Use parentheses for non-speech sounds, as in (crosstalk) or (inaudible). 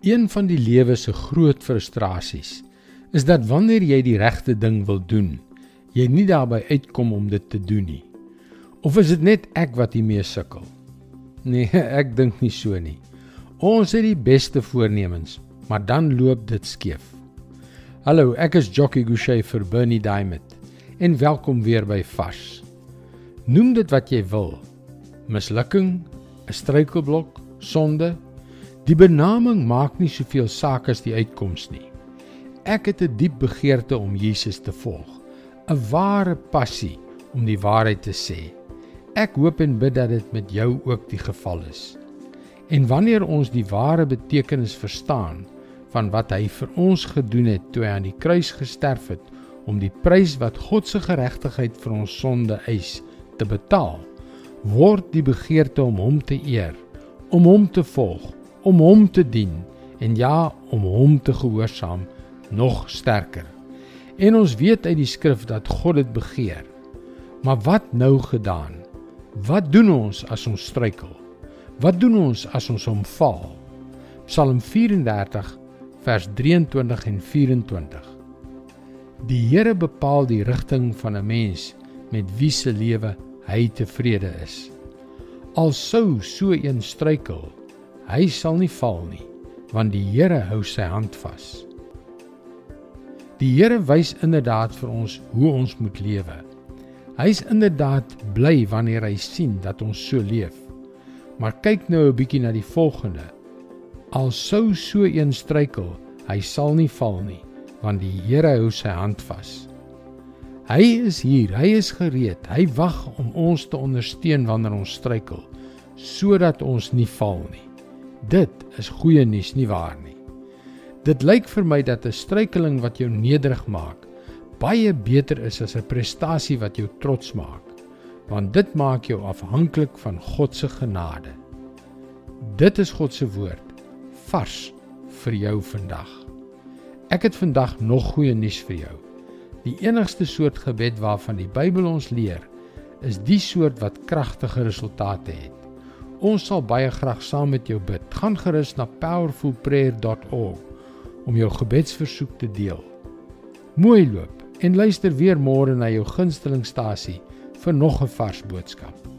Een van die lewe se groot frustrasies is dat wanneer jy die regte ding wil doen, jy nie daarby uitkom om dit te doen nie. Of is dit net ek wat hiermee sukkel? Nee, (laughs) ek dink nie so nie. Ons het die beste voornemens, maar dan loop dit skeef. Hallo, ek is Jockey Gouchee vir Bernie Diamond en welkom weer by Vars. Noem dit wat jy wil. Mislukking, 'n struikelblok, sonde, Die benaming maak nie soveel saak as die uitkoms nie. Ek het 'n diep begeerte om Jesus te volg, 'n ware passie om die waarheid te sê. Ek hoop en bid dat dit met jou ook die geval is. En wanneer ons die ware betekenis verstaan van wat hy vir ons gedoen het toe hy aan die kruis gesterf het om die prys wat God se geregtigheid vir ons sonde eis te betaal, word die begeerte om hom te eer, om hom te volg om hom te dien en ja om hom te gehoorsaam nog sterker. En ons weet uit die skrif dat God dit begeer. Maar wat nou gedaan? Wat doen ons as ons struikel? Wat doen ons as ons omval? Psalm 34 vers 23 en 24. Die Here bepaal die rigting van 'n mens met wie se lewe hy tevrede is. Al sou so een struikel, Hy sal nie val nie, want die Here hou sy hand vas. Die Here wys inderdaad vir ons hoe ons moet lewe. Hy is inderdaad bly wanneer hy sien dat ons so leef. Maar kyk nou 'n bietjie na die volgende. Al sou so een struikel, hy sal nie val nie, want die Here hou sy hand vas. Hy is hier, hy is gereed. Hy wag om ons te ondersteun wanneer ons struikel, sodat ons nie val nie. Dit is goeie nuus nie waar nie. Dit lyk vir my dat 'n struikeling wat jou nederig maak, baie beter is as 'n prestasie wat jou trots maak, want dit maak jou afhanklik van God se genade. Dit is God se woord vars vir jou vandag. Ek het vandag nog goeie nuus vir jou. Die enigste soort gebed waarvan die Bybel ons leer, is die soort wat kragtige resultate het. Ons sal baie graag saam met jou bid. Gaan gerus na powerfulprayer.org om jou gebedsversoek te deel. Mooi loop en luister weer môre na jou gunstelingstasie vir nog 'n vars boodskap.